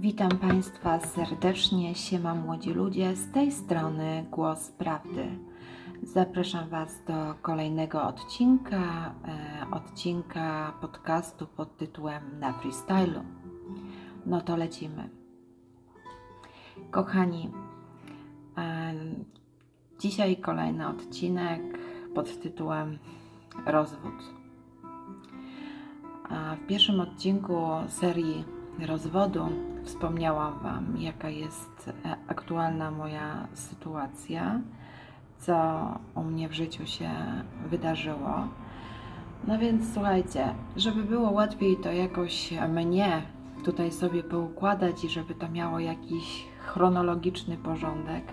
Witam Państwa serdecznie, siema młodzi ludzie, z tej strony Głos Prawdy. Zapraszam Was do kolejnego odcinka, e, odcinka podcastu pod tytułem Na Freestylu. No to lecimy. Kochani, e, dzisiaj kolejny odcinek pod tytułem Rozwód. A w pierwszym odcinku serii rozwodu wspomniałam Wam, jaka jest e, aktualna moja sytuacja, co u mnie w życiu się wydarzyło. No więc słuchajcie, żeby było łatwiej to jakoś mnie tutaj sobie poukładać i żeby to miało jakiś chronologiczny porządek,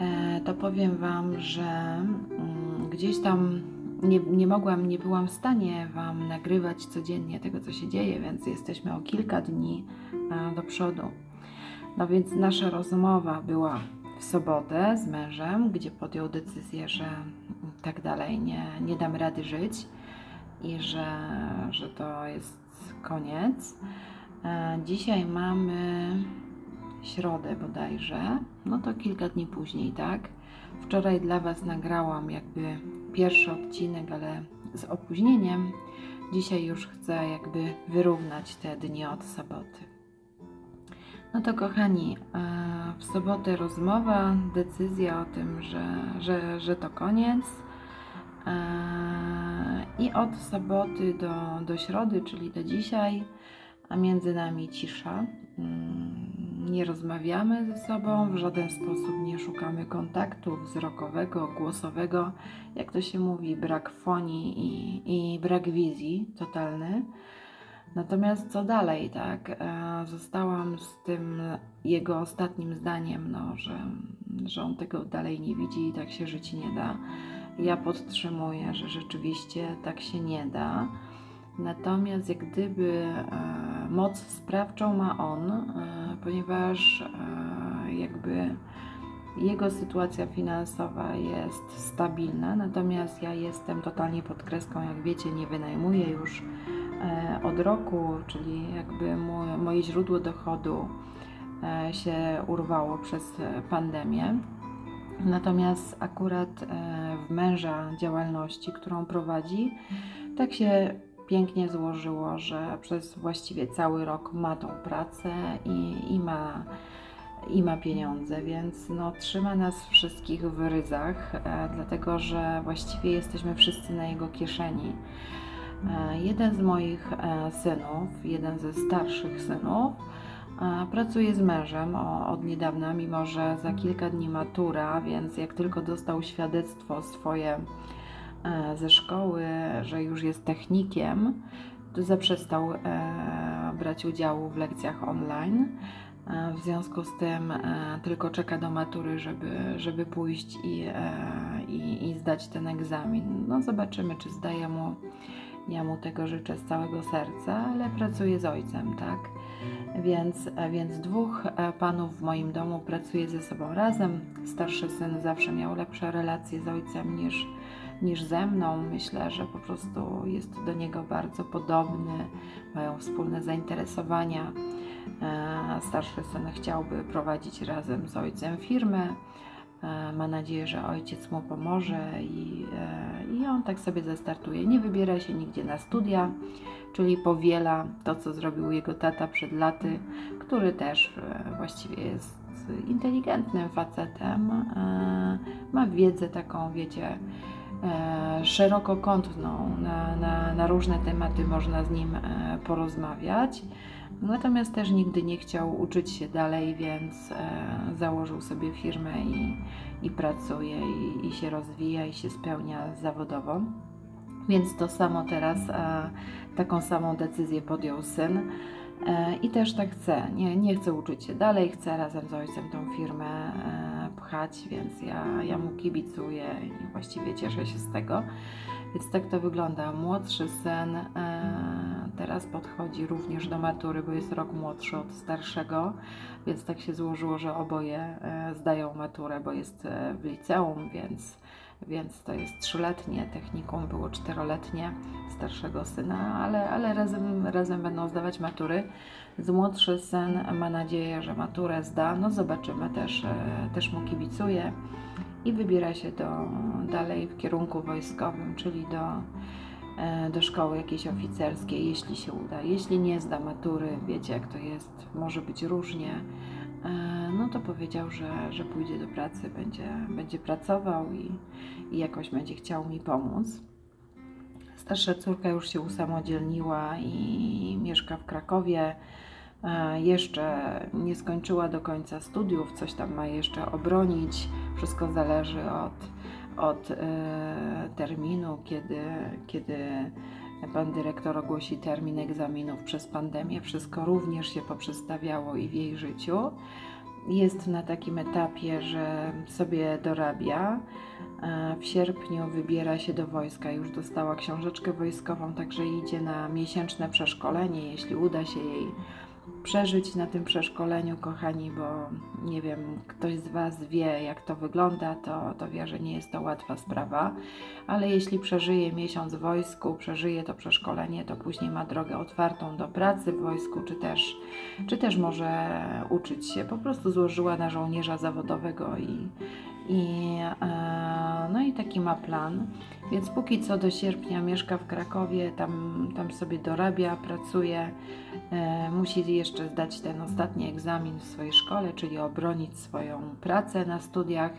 e, to powiem Wam, że mm, gdzieś tam nie, nie mogłam, nie byłam w stanie Wam nagrywać codziennie tego, co się dzieje, więc jesteśmy o kilka dni e, do przodu. No więc nasza rozmowa była w sobotę z mężem, gdzie podjął decyzję, że tak dalej nie, nie dam rady żyć i że, że to jest koniec. E, dzisiaj mamy środę bodajże, no to kilka dni później, tak? Wczoraj dla Was nagrałam jakby pierwszy odcinek, ale z opóźnieniem. Dzisiaj już chcę jakby wyrównać te dni od soboty. No to kochani, e, w sobotę rozmowa, decyzja o tym, że, że, że to koniec. E, I od soboty do, do środy, czyli do dzisiaj, a między nami cisza. Nie rozmawiamy ze sobą, w żaden sposób nie szukamy kontaktu wzrokowego, głosowego, jak to się mówi, brak fonii i, i brak wizji totalny. Natomiast co dalej, tak? E, zostałam z tym jego ostatnim zdaniem, no, że, że on tego dalej nie widzi i tak się żyć nie da. Ja podtrzymuję, że rzeczywiście tak się nie da. Natomiast jak gdyby e, moc sprawczą ma on, e, ponieważ e, jakby jego sytuacja finansowa jest stabilna, natomiast ja jestem totalnie pod kreską, jak wiecie, nie wynajmuję już od roku, czyli jakby moje, źródło dochodu się urwało przez pandemię. Natomiast akurat w męża działalności, którą prowadzi, tak się pięknie złożyło, że przez właściwie cały rok ma tą pracę i, i, ma, i ma pieniądze, więc no, trzyma nas wszystkich w ryzach, e, dlatego że właściwie jesteśmy wszyscy na jego kieszeni. E, jeden z moich e, synów, jeden ze starszych synów, e, pracuje z mężem od niedawna, mimo że za kilka dni matura, więc jak tylko dostał świadectwo swoje ze szkoły, że już jest technikiem, to zaprzestał e, brać udziału w lekcjach online. E, w związku z tym tylko czeka do matury, żeby, żeby pójść i, i, i zdać ten egzamin. No zobaczymy, czy zdaje mu. Ja mu tego życzę z całego serca, ale pracuję z ojcem, tak? Więc, więc dwóch panów w moim domu pracuje ze sobą razem. Starszy syn zawsze miał lepsze relacje z ojcem niż, niż ze mną. Myślę, że po prostu jest do niego bardzo podobny, mają wspólne zainteresowania. E, starszy syn chciałby prowadzić razem z ojcem firmę. E, ma nadzieję, że ojciec mu pomoże i, e, i on tak sobie zastartuje. Nie wybiera się nigdzie na studia, czyli powiela to, co zrobił jego tata przed laty, który też właściwie jest inteligentnym facetem. Ma wiedzę taką, wiecie, szerokokątną, na, na, na różne tematy można z nim e, porozmawiać. Natomiast też nigdy nie chciał uczyć się dalej, więc e, założył sobie firmę i, i pracuje, i, i się rozwija, i się spełnia zawodowo. Więc to samo teraz, e, taką samą decyzję podjął syn. E, I też tak chcę. Nie, nie chcę uczyć się dalej, chcę razem z ojcem tą firmę e, więc ja, ja mu kibicuję i właściwie cieszę się z tego. Więc tak to wygląda. Młodszy syn e, teraz podchodzi również do matury, bo jest rok młodszy od starszego, więc tak się złożyło, że oboje zdają maturę, bo jest w liceum, więc więc to jest trzyletnie, technikum było czteroletnie starszego syna, ale, ale razem, razem będą zdawać matury. Z młodszy syn ma nadzieję, że maturę zda, no zobaczymy, też, e, też mu kibicuję i wybiera się do, dalej w kierunku wojskowym, czyli do, e, do szkoły jakiejś oficerskiej, jeśli się uda. Jeśli nie zda matury, wiecie jak to jest, może być różnie, no to powiedział, że, że pójdzie do pracy, będzie, będzie pracował i, i jakoś będzie chciał mi pomóc. Starsza córka już się usamodzielniła i mieszka w Krakowie. E, jeszcze nie skończyła do końca studiów, coś tam ma jeszcze obronić. Wszystko zależy od, od e, terminu, kiedy, kiedy pan dyrektor ogłosi termin egzaminów przez pandemię. Wszystko również się poprzestawiało i w jej życiu. Jest na takim etapie, że sobie dorabia. E, w sierpniu wybiera się do wojska, już dostała książeczkę wojskową, także idzie na miesięczne przeszkolenie, jeśli uda się jej przeżyć na tym przeszkoleniu, kochani, bo nie wiem, ktoś z Was wie, jak to wygląda, to, to wie, że nie jest to łatwa sprawa, ale jeśli przeżyje miesiąc w wojsku, przeżyje to przeszkolenie, to później ma drogę otwartą do pracy w wojsku, czy też, czy też może uczyć się. Po prostu złożyła na żołnierza zawodowego i, i, e, no i taki ma plan. Więc póki co do sierpnia mieszka w Krakowie, tam, tam sobie dorabia, pracuje. E, musi jeszcze zdać ten ostatni egzamin w swojej szkole, czyli obronić swoją pracę na studiach.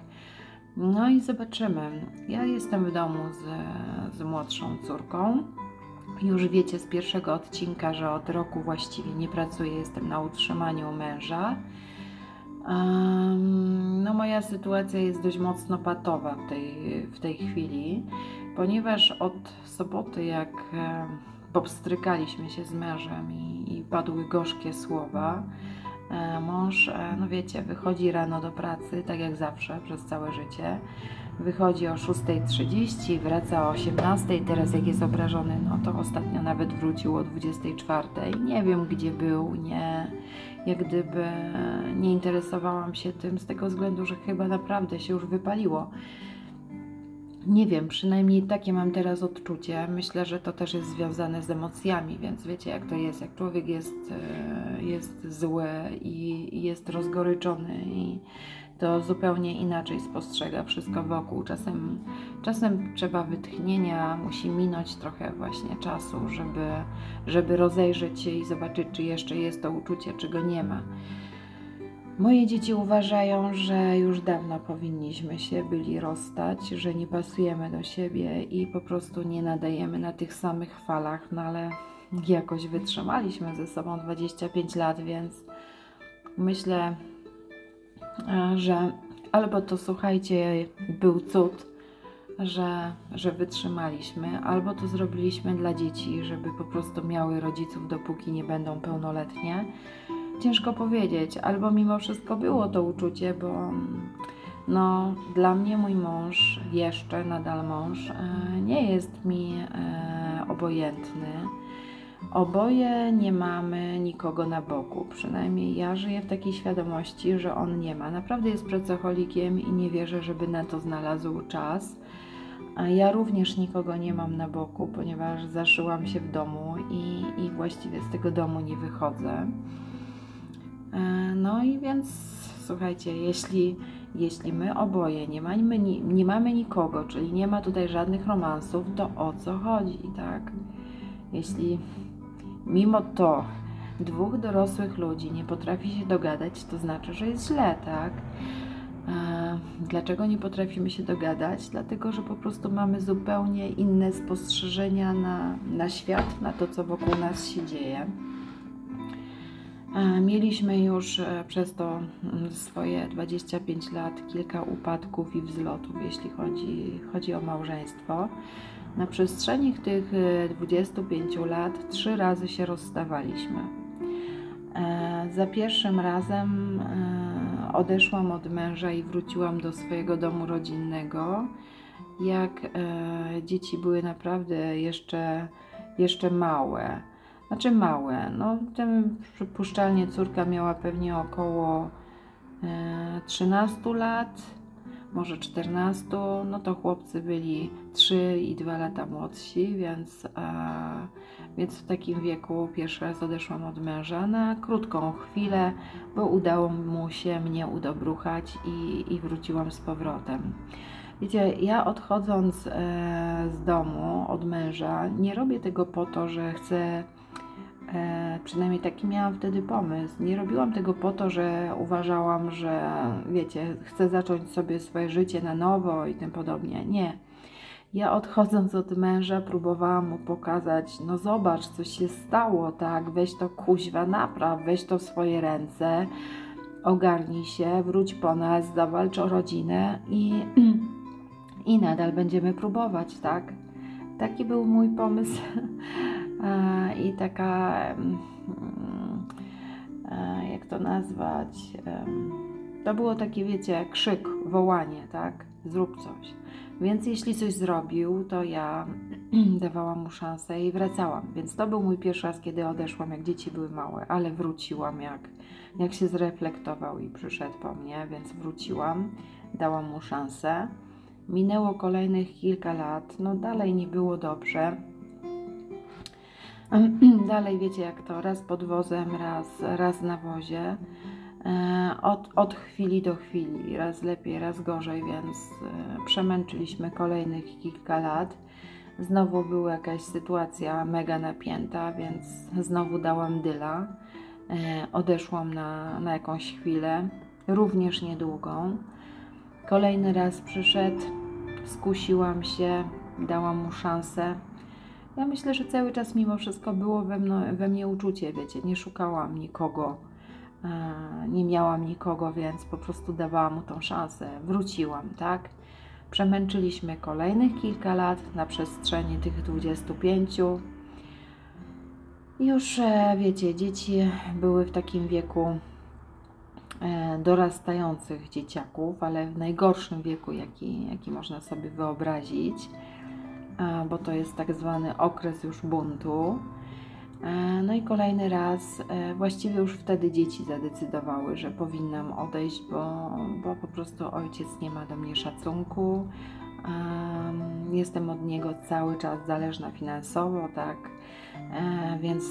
No i zobaczymy. Ja jestem w domu z, z młodszą córką. Już wiecie z pierwszego odcinka, że od roku właściwie nie pracuję, jestem na utrzymaniu męża. No, moja sytuacja jest dość mocno patowa w tej, w tej chwili, ponieważ od soboty, jak popstrykaliśmy się z mężem i, i padły gorzkie słowa, e, mąż, e, no wiecie, wychodzi rano do pracy, tak jak zawsze, przez całe życie. Wychodzi o 6.30, wraca o 18.00. Teraz, jak jest obrażony, no to ostatnio nawet wrócił o 24.00. Nie wiem, gdzie był, nie, jak gdyby nie interesowałam się tym z tego względu, że chyba naprawdę się już wypaliło. Nie wiem, przynajmniej takie mam teraz odczucie. Myślę, że to też jest związane z emocjami, więc wiecie, jak to jest, jak człowiek jest, e, jest zły i jest rozgoryczony i to zupełnie inaczej spostrzega wszystko wokół. Czasem, czasem trzeba wytchnienia, musi minąć trochę właśnie czasu, żeby, żeby rozejrzeć się i zobaczyć, czy jeszcze jest to uczucie, czy go nie ma. Moje dzieci uważają, że już dawno powinniśmy się byli rozstać, że nie pasujemy do siebie i po prostu nie nadajemy na tych samych falach, no ale jakoś wytrzymaliśmy ze sobą 25 lat, więc myślę, e, że albo to słuchajcie, był cud, że, że wytrzymaliśmy, albo to zrobiliśmy dla dzieci, żeby po prostu miały rodziców, dopóki nie będą pełnoletnie ciężko powiedzieć, albo mimo wszystko było to uczucie, bo no, dla mnie mój mąż, jeszcze nadal mąż, e, nie jest mi e, obojętny. Oboje nie mamy nikogo na boku, przynajmniej ja żyję w takiej świadomości, że on nie ma. Naprawdę jest pracocholikiem i nie wierzę, żeby na to znalazł czas. A ja również nikogo nie mam na boku, ponieważ zaszyłam się w domu i, i właściwie z tego domu nie wychodzę. E, no i więc słuchajcie, jeśli, jeśli my oboje nie mamy, nie mamy nikogo, czyli nie ma tutaj żadnych romansów, to o co chodzi, tak? Jeśli mimo to dwóch dorosłych ludzi nie potrafi się dogadać, to znaczy, że jest źle, tak? E, dlaczego nie potrafimy się dogadać? Dlatego, że po prostu mamy zupełnie inne spostrzeżenia na, na świat, na to, co wokół nas się dzieje. E, mieliśmy już e, przez to mm, swoje 25 lat kilka upadków i wzlotów, jeśli chodzi, chodzi o małżeństwo. Na przestrzeni tych 25 e, lat trzy razy się rozstawaliśmy. Za pierwszym razem odeszłam od męża i wróciłam do swojego domu rodzinnego, jak dzieci były naprawdę jeszcze, jeszcze małe znaczy małe. No, tym przypuszczalnie córka miała pewnie około e, 13 lat, może 14, no to chłopcy byli 3 i 2 lata młodsi, więc, e, więc w takim wieku pierwszy raz odeszłam od męża na krótką chwilę, bo udało mu się mnie udobruchać i, i wróciłam z powrotem. Wiecie, ja odchodząc e, z domu od męża, nie robię tego po to, że chcę E, przynajmniej taki miałam wtedy pomysł. Nie robiłam tego po to, że uważałam, że wiecie, chcę zacząć sobie swoje życie na nowo i tym podobnie. Nie. Ja odchodząc od męża, próbowałam mu pokazać, no zobacz, co się stało, tak, weź to kuźwa napraw, weź to w swoje ręce, ogarnij się, wróć po nas, zawalcz o rodzinę i, i nadal będziemy próbować, tak. Taki był mój pomysł i taka, jak to nazwać, to było takie, wiecie, krzyk, wołanie, tak? Zrób coś. Więc jeśli coś zrobił, to ja dawałam mu szansę i wracałam. Więc to był mój pierwszy raz, kiedy odeszłam, jak dzieci były małe, ale wróciłam, jak, jak się zreflektował i przyszedł po mnie, więc wróciłam, dałam mu szansę. Minęło kolejnych kilka lat, no dalej nie było dobrze Dalej wiecie jak to, raz pod wozem, raz, raz na wozie. E, od, od chwili do chwili, raz lepiej, raz gorzej, więc e, przemęczyliśmy kolejnych kilka lat. Znowu była jakaś sytuacja mega napięta, więc znowu dałam dyla. E, odeszłam na, na jakąś chwilę, również niedługą. Kolejny raz przyszedł, skusiłam się, dałam mu szansę ja myślę, że cały czas mimo wszystko było we, mno, we mnie uczucie, wiecie, nie szukałam nikogo, e, nie miałam nikogo, więc po prostu dawałam mu tą szansę. Wróciłam, tak? Przemęczyliśmy kolejnych kilka lat na przestrzeni tych 25. Już, e, wiecie, dzieci były w takim wieku e, dorastających dzieciaków, ale w najgorszym wieku, jaki, jaki można sobie wyobrazić bo to jest tak zwany okres już buntu. E, no i kolejny raz, e, właściwie już wtedy dzieci zadecydowały, że powinnam odejść, bo, bo po prostu ojciec nie ma do mnie szacunku. Jestem od niego cały czas zależna finansowo, tak, e, więc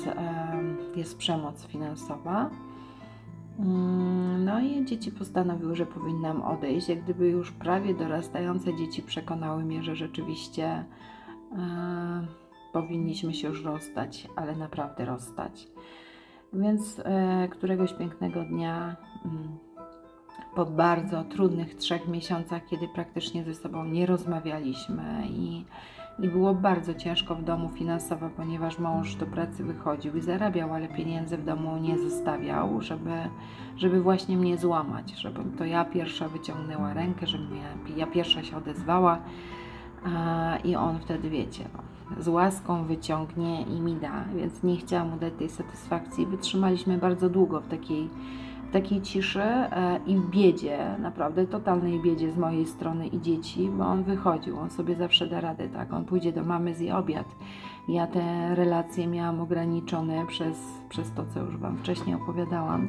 jest przemoc finansowa. Mm, no i dzieci postanowiły, że powinnam odejść. Jak gdyby już prawie dorastające dzieci przekonały mnie, że rzeczywiście e, powinniśmy się już rozstać, ale naprawdę rozstać. Więc e, któregoś pięknego dnia, mm, po bardzo trudnych trzech miesiącach, kiedy praktycznie ze sobą nie rozmawialiśmy i i było bardzo ciężko w domu finansowo, ponieważ mąż do pracy wychodził i zarabiał, ale pieniędzy w domu nie zostawiał, żeby, żeby właśnie mnie złamać, żebym to ja pierwsza wyciągnęła rękę, żebym ja, ja pierwsza się odezwała a, i on wtedy, wiecie, no, z łaską wyciągnie i mi da, więc nie chciałam mu dać tej satysfakcji. Wytrzymaliśmy bardzo długo w takiej takiej ciszy e, i biedzie, naprawdę totalnej biedzie z mojej strony i dzieci, bo on wychodził, on sobie zawsze da radę, tak, on pójdzie do mamy zje obiad. Ja te relacje miałam ograniczone przez, przez to, co już Wam wcześniej opowiadałam,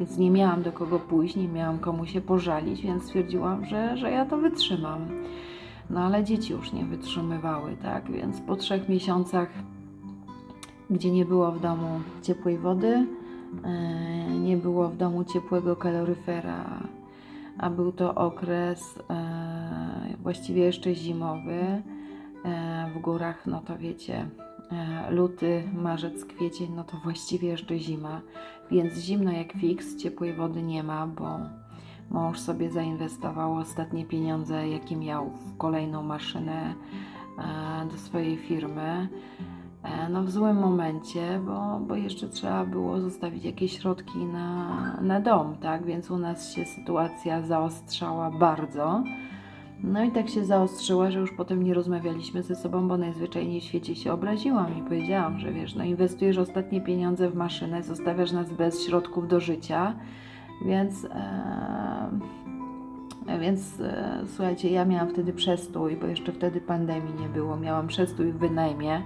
więc nie miałam do kogo pójść, nie miałam komu się pożalić, więc stwierdziłam, że, że ja to wytrzymam. No ale dzieci już nie wytrzymywały, tak, więc po trzech miesiącach, gdzie nie było w domu ciepłej wody, nie było w domu ciepłego kaloryfera, a był to okres e, właściwie jeszcze zimowy. E, w górach, no to wiecie, luty, marzec, kwiecień, no to właściwie jeszcze zima, więc zimno jak fix, ciepłej wody nie ma, bo mąż sobie zainwestował ostatnie pieniądze, jakie miał w kolejną maszynę do swojej firmy. No, w złym momencie, bo, bo jeszcze trzeba było zostawić jakieś środki na, na dom, tak? Więc u nas się sytuacja zaostrzała bardzo. No i tak się zaostrzyła, że już potem nie rozmawialiśmy ze sobą, bo najzwyczajniej w świecie się obraziłam i powiedziałam, że wiesz, no inwestujesz ostatnie pieniądze w maszynę, zostawiasz nas bez środków do życia, więc. E, więc e, słuchajcie, ja miałam wtedy przestój, bo jeszcze wtedy pandemii nie było. Miałam przestój w wynajmie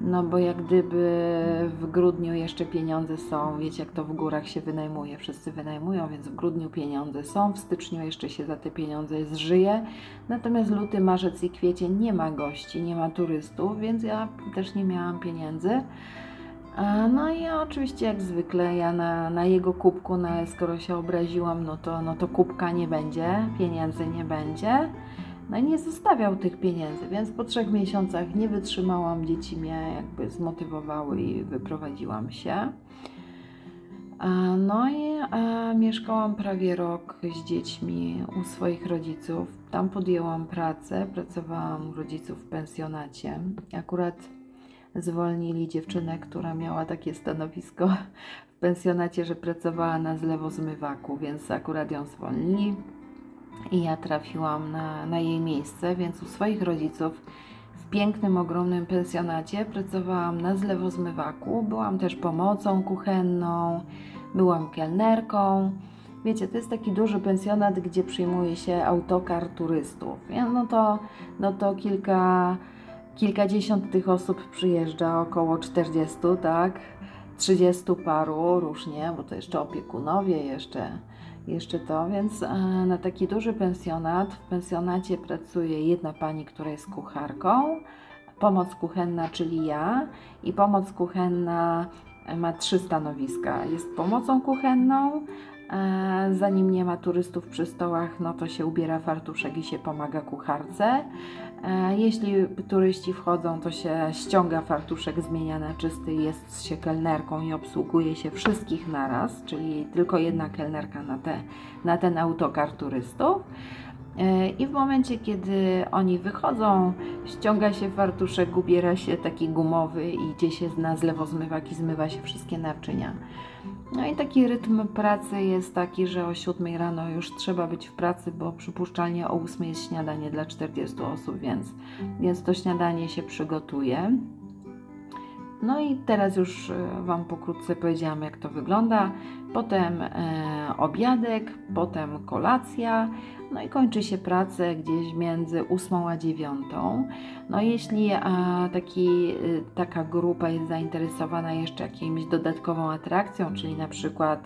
No bo jak gdyby w grudniu jeszcze pieniądze są, wiecie jak to w górach się wynajmuje, wszyscy wynajmują, więc w grudniu pieniądze są, w styczniu jeszcze się za te pieniądze zżyje, natomiast luty, marzec i kwiecień nie ma gości, nie ma turystów, więc ja też nie miałam pieniędzy. No i ja oczywiście jak zwykle ja na, na jego kubku, no ale skoro się obraziłam, no to, no to kubka nie będzie, pieniędzy nie będzie. No i nie zostawiał tych pieniędzy, więc po trzech miesiącach nie wytrzymałam, dzieci mnie jakby zmotywowały i wyprowadziłam się. No i mieszkałam prawie rok z dziećmi u swoich rodziców. Tam podjęłam pracę, pracowałam u rodziców w pensjonacie. Akurat zwolnili dziewczynę, która miała takie stanowisko w pensjonacie, że pracowała na zlewozmywaku, więc akurat ją zwolnili i ja trafiłam na, na jej miejsce, więc u swoich rodziców w pięknym, ogromnym pensjonacie pracowałam na zlewozmywaku. Byłam też pomocą kuchenną, byłam kelnerką. Wiecie, to jest taki duży pensjonat, gdzie przyjmuje się autokar turystów. No to, no to kilka, kilkadziesiąt tych osób przyjeżdża, około 40, tak? 30 paru różnie, bo to jeszcze opiekunowie, jeszcze, jeszcze to, więc e, na taki duży pensjonat, w pensjonacie pracuje jedna pani, która jest kucharką, pomoc kuchenna, czyli ja i pomoc kuchenna ma trzy stanowiska. Jest pomocą kuchenną, e, zanim nie ma turystów przy stołach, no to się ubiera fartuszek i się pomaga kucharce. E, Jeśli turyści wchodzą, to się ściąga fartuszek, zmienia na czysty, jest się kelnerką i obsługuje się wszystkich naraz, czyli tylko jedna kelnerka na, na ten autokar turystów. E, I w momencie, kiedy oni wychodzą, ściąga się fartuszek, ubiera się taki gumowy i idzie się na zlewozmywak i zmywa się wszystkie naczynia. No i taki rytm pracy jest taki, że o 7 rano już trzeba być w pracy, bo przypuszczalnie o 8 jest śniadanie dla 40 osób, więc, więc to śniadanie się przygotuje. No i teraz już e, Wam pokrótce powiedziałam, jak to wygląda. Potem e, obiadek, potem kolacja, no i kończy się pracę gdzieś między 8 a 9. No jeśli e, taki, e, taka grupa jest zainteresowana jeszcze jakimś dodatkową atrakcją, czyli na przykład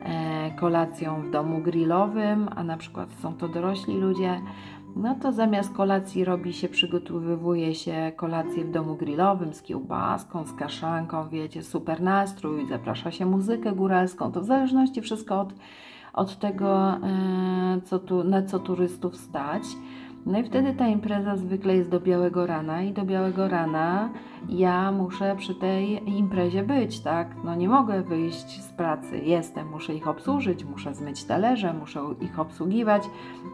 e, kolacją w domu grillowym, a na przykład są to dorośli ludzie, no to zamiast kolacji robi się, przygotowywuje się kolację w domu grillowym z kiełbaską, z kaszanką, wiecie, super nastrój, zaprasza się muzykę góralską, to w zależności wszystko od, od tego, e, co tu, na co turystów stać. No i wtedy ta impreza zwykle jest do białego rana i do białego rana ja muszę przy tej imprezie być, tak? No nie mogę wyjść z pracy, jestem, muszę ich obsłużyć, muszę zmyć talerze, muszę ich obsługiwać.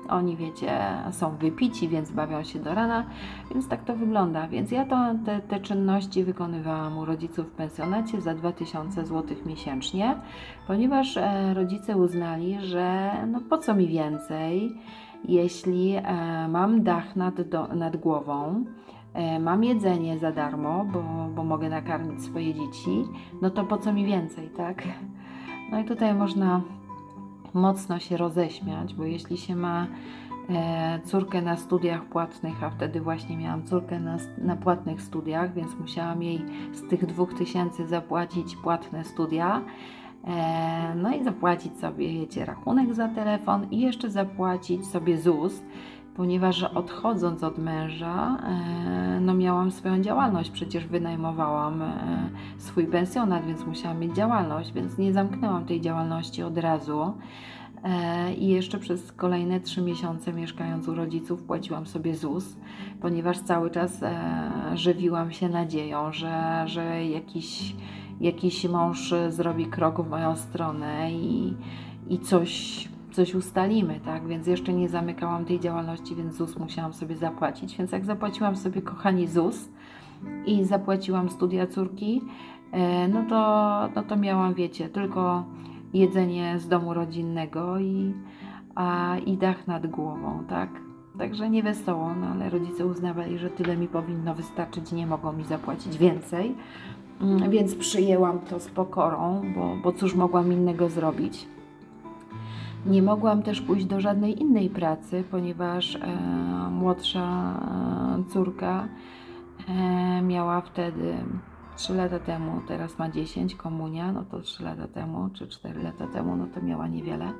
Oni, wiecie, są wypici, więc bawią się do rana, więc tak to wygląda. Więc ja to, te, te czynności wykonywałam u rodziców w pensjonacie za 2000 zł miesięcznie, ponieważ e, rodzice uznali, że no po co mi więcej, jeśli e, mam dach nad, do, nad głową, e, mam jedzenie za darmo, bo, bo mogę nakarmić swoje dzieci, no to po co mi więcej, tak? No i tutaj można mocno się roześmiać, bo jeśli się ma e, córkę na studiach płatnych, a wtedy właśnie miałam córkę na, na płatnych studiach, więc musiałam jej z tych dwóch tysięcy zapłacić płatne studia. E, no i zapłacić sobie, wiecie, rachunek za telefon i jeszcze zapłacić sobie ZUS, ponieważ odchodząc od męża, e, no miałam swoją działalność, przecież wynajmowałam e, swój pensjonat, więc musiałam mieć działalność, więc nie zamknęłam tej działalności od razu. I jeszcze przez kolejne trzy miesiące mieszkając u rodziców płaciłam sobie ZUS, ponieważ cały czas żywiłam się nadzieją, że, że jakiś, jakiś mąż zrobi krok w moją stronę i, i coś, coś ustalimy, tak? Więc jeszcze nie zamykałam tej działalności, więc ZUS musiałam sobie zapłacić. Więc jak zapłaciłam sobie, kochani, ZUS i zapłaciłam studia córki, e, no to, no to miałam, wiecie, tylko jedzenie z domu rodzinnego i, a, i dach nad głową, tak? Także nie wesoło, no ale rodzice uznawali, że tyle mi powinno wystarczyć, nie mogą mi zapłacić więcej. Mm, Więc przyjęłam to z pokorą, bo, bo cóż mogłam innego zrobić. Nie mogłam też pójść do żadnej innej pracy, ponieważ e, młodsza e, córka e, miała wtedy 3 lata temu, teraz ma 10, komunia, no to 3 lata temu, czy 4 lata temu, no to miała niewiele.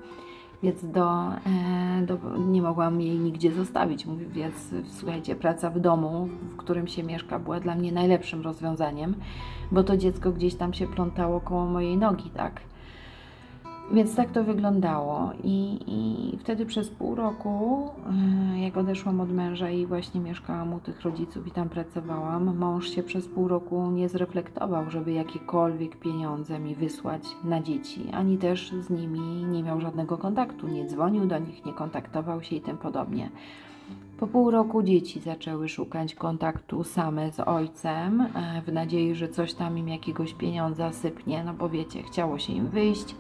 Więc do, e, do, nie mogłam jej nigdzie zostawić. Mówię, więc słuchajcie, praca w domu, w którym się mieszka, była dla mnie najlepszym rozwiązaniem, bo to dziecko gdzieś tam się plątało koło mojej nogi, tak. Więc tak to wyglądało. I, I wtedy przez pół roku, e, jak odeszłam od męża i właśnie mieszkałam u tych rodziców i tam pracowałam, mąż się przez pół roku nie zreflektował, żeby jakiekolwiek pieniądze mi wysłać na dzieci, ani też z nimi nie miał żadnego kontaktu, nie dzwonił do nich, nie kontaktował się i tym podobnie. Po pół roku dzieci zaczęły szukać kontaktu same z ojcem, e, w nadziei, że coś tam im jakiegoś pieniądza sypnie, no bo wiecie, chciało się im wyjść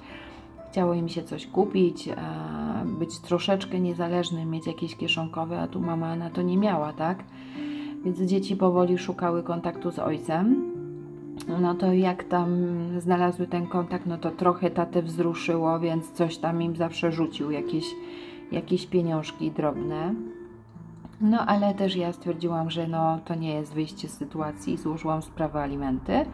chciało im się coś kupić, e, być troszeczkę niezależnym, mieć jakieś kieszonkowe, a tu mama na to nie miała, tak? Więc dzieci powoli szukały kontaktu z ojcem. No to jak tam znalazły ten kontakt, no to trochę tatę wzruszyło, więc coś tam im zawsze rzucił, jakieś, jakieś pieniążki drobne. No ale też ja stwierdziłam, że no to nie jest wyjście z sytuacji, złożyłam sprawę alimenty.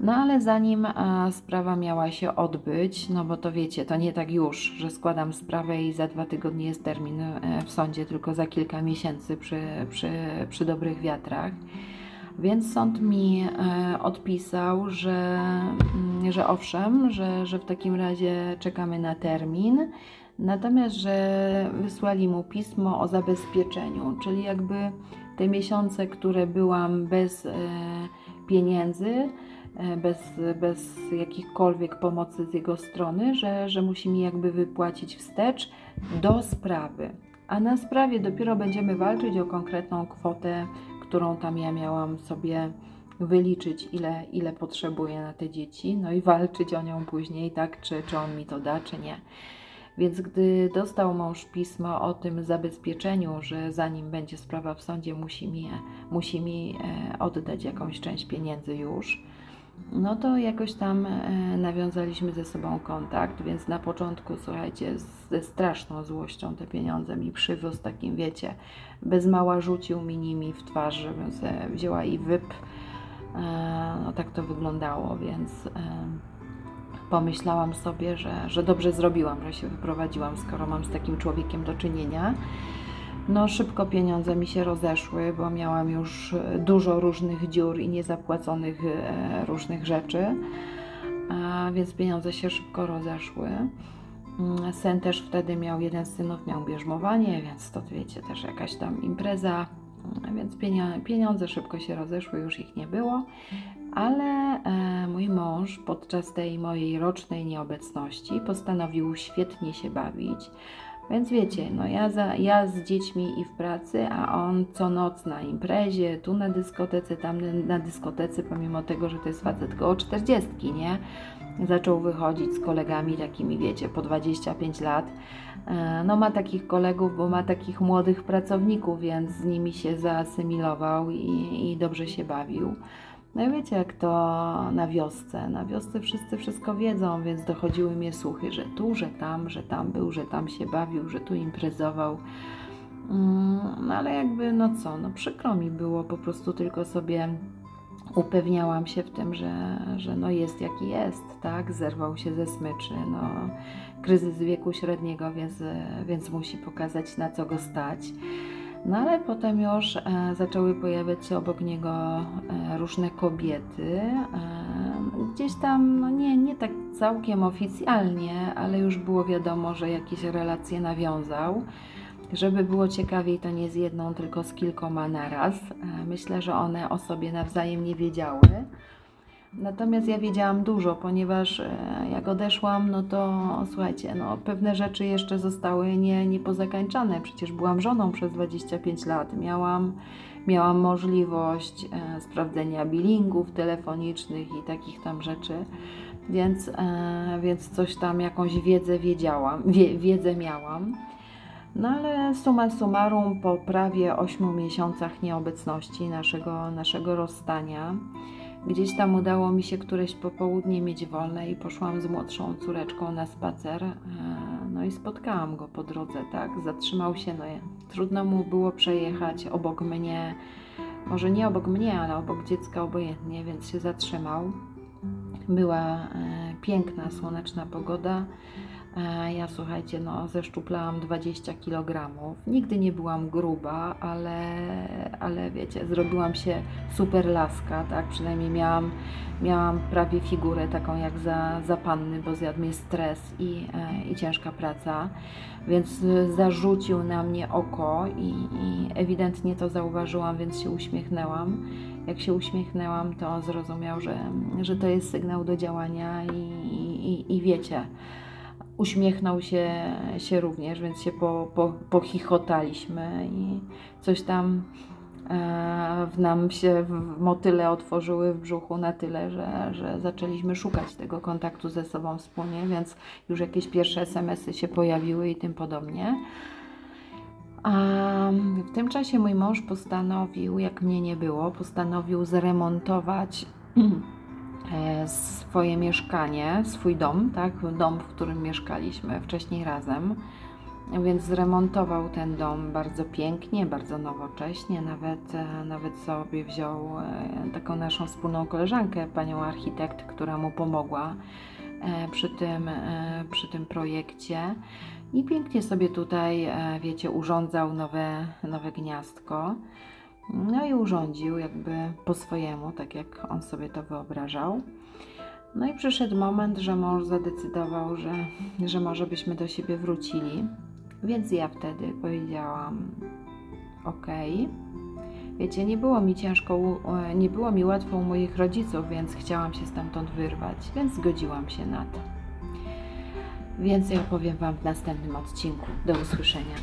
No ale zanim e, sprawa miała się odbyć, no bo to wiecie, to nie tak już, że składam sprawę i za dwa tygodnie jest termin e, w sądzie, tylko za kilka miesięcy przy, przy, przy dobrych wiatrach. Więc sąd mi e, odpisał, że, mm, że owszem, że, że w takim razie czekamy na termin, natomiast że wysłali mu pismo o zabezpieczeniu, czyli jakby te miesiące, które byłam bez pieniędzy, bez, bez jakichkolwiek pomocy z jego strony, że, że musi mi jakby wypłacić wstecz do sprawy. A na sprawie dopiero będziemy walczyć o konkretną kwotę, którą tam ja miałam sobie wyliczyć, ile, ile potrzebuję na te dzieci, no i walczyć o nią później, tak, czy, czy on mi to da, czy nie. Więc gdy dostał mąż pismo o tym zabezpieczeniu, że zanim będzie sprawa w sądzie, musi mi, musi mi e, oddać jakąś część pieniędzy już, no to jakoś tam e, nawiązaliśmy ze sobą kontakt, więc na początku, słuchajcie, ze straszną złością te pieniądze mi przywiózł, takim wiecie, bez mała rzucił mi nimi w twarz, żebym sobie wzięła i wyp. E, no tak to wyglądało, więc e, pomyślałam sobie, że, że dobrze zrobiłam, że się wyprowadziłam, skoro mam z takim człowiekiem do czynienia. No szybko pieniądze mi się rozeszły, bo miałam już e, dużo różnych dziur i niezapłaconych e, różnych rzeczy, więc pieniądze się szybko rozeszły. Mm, Sen też wtedy miał, jeden z synów miał bierzmowanie, więc to wiecie, też jakaś tam impreza, mm, więc pieniądze szybko się rozeszły, już ich nie było, ale e, mój mąż podczas tej mojej rocznej nieobecności postanowił świetnie się bawić. Więc wiecie, no ja, za, ja z dziećmi i w pracy, a on co noc na imprezie, tu na dyskotece, tam na dyskotece, pomimo tego, że to jest facet koło 40, nie? Zaczął wychodzić z kolegami takimi, wiecie, po 25 lat. E, no ma takich kolegów, bo ma takich młodych pracowników, więc z nimi się zaasymilował i, i dobrze się bawił. No i wiecie, jak to na wiosce. Na wiosce wszyscy wszystko wiedzą, więc dochodziły mnie słuchy, że tu, że tam, że tam był, że tam się bawił, że tu imprezował. Mm, no ale jakby, no co, no przykro mi było, po prostu tylko sobie upewniałam się w tym, że, że no jest jaki jest, tak? Zerwał się ze smyczy, no kryzys wieku średniego, więc, więc musi pokazać na co go stać. No ale potem już e, zaczęły pojawiać się obok niego e, różne kobiety. E, gdzieś tam, no nie, nie tak całkiem oficjalnie, ale już było wiadomo, że jakieś relacje nawiązał. Żeby było ciekawiej, to nie z jedną, tylko z kilkoma naraz. Myślę, że one o sobie nawzajem nie wiedziały. Natomiast ja wiedziałam dużo, ponieważ e, jak odeszłam, no to słuchajcie, no pewne rzeczy jeszcze zostały nie, niepozakańczane. Przecież byłam żoną przez 25 lat. Miałam, miałam możliwość e, sprawdzenia billingów telefonicznych i takich tam rzeczy. Więc, e, więc coś tam, jakąś wiedzę wiedziałam, wie, wiedzę miałam. No ale summa summarum, po prawie 8 miesiącach nieobecności naszego, naszego rozstania, Gdzieś tam udało mi się któreś popołudnie mieć wolne i poszłam z młodszą córeczką na spacer. E, no i spotkałam go po drodze, tak? Zatrzymał się, no trudno mu było przejechać obok mnie może nie obok mnie, ale obok dziecka obojętnie, więc się zatrzymał. Była e, piękna, słoneczna pogoda. E, Ja słuchajcie, no zeszczuplałam 20 kg. Nigdy nie byłam gruba, ale, ale wiecie, zrobiłam się super laska, tak? Przynajmniej miałam, miałam prawie figurę taką jak za, za panny, bo zjadł mnie stres i, e, i ciężka praca. Więc zarzucił na mnie oko i, i ewidentnie to zauważyłam, więc się uśmiechnęłam. Jak się uśmiechnęłam, to zrozumiał, że, że to jest sygnał do działania i, i, i wiecie, uśmiechnął się, się również, więc się po, po, pochichotaliśmy i coś tam e, w nam się w motyle otworzyły w brzuchu na tyle, że, że zaczęliśmy szukać tego kontaktu ze sobą wspólnie, więc już jakieś pierwsze SMS-y się pojawiły i tym podobnie. A w tym czasie mój mąż postanowił, jak mnie nie było, postanowił zremontować swoje mieszkanie, swój dom, tak, dom, w którym mieszkaliśmy wcześniej razem. Więc zremontował ten dom bardzo pięknie, bardzo nowocześnie. Nawet, e, nawet sobie wziął e, taką naszą wspólną koleżankę, panią architekt, która mu pomogła e, przy tym, e, przy tym projekcie. I pięknie sobie tutaj, e, wiecie, urządzał nowe, nowe gniazdko. No i urządził jakby po swojemu, tak jak on sobie to wyobrażał. No i przyszedł moment, że mąż zadecydował, że, że może byśmy do siebie wrócili. Więc ja wtedy powiedziałam: OK. Wiecie, nie było mi ciężko, e, nie było mi łatwo u moich rodziców, więc chciałam się stamtąd wyrwać, więc zgodziłam się na to. Więcej opowiem Wam w następnym odcinku. Do usłyszenia.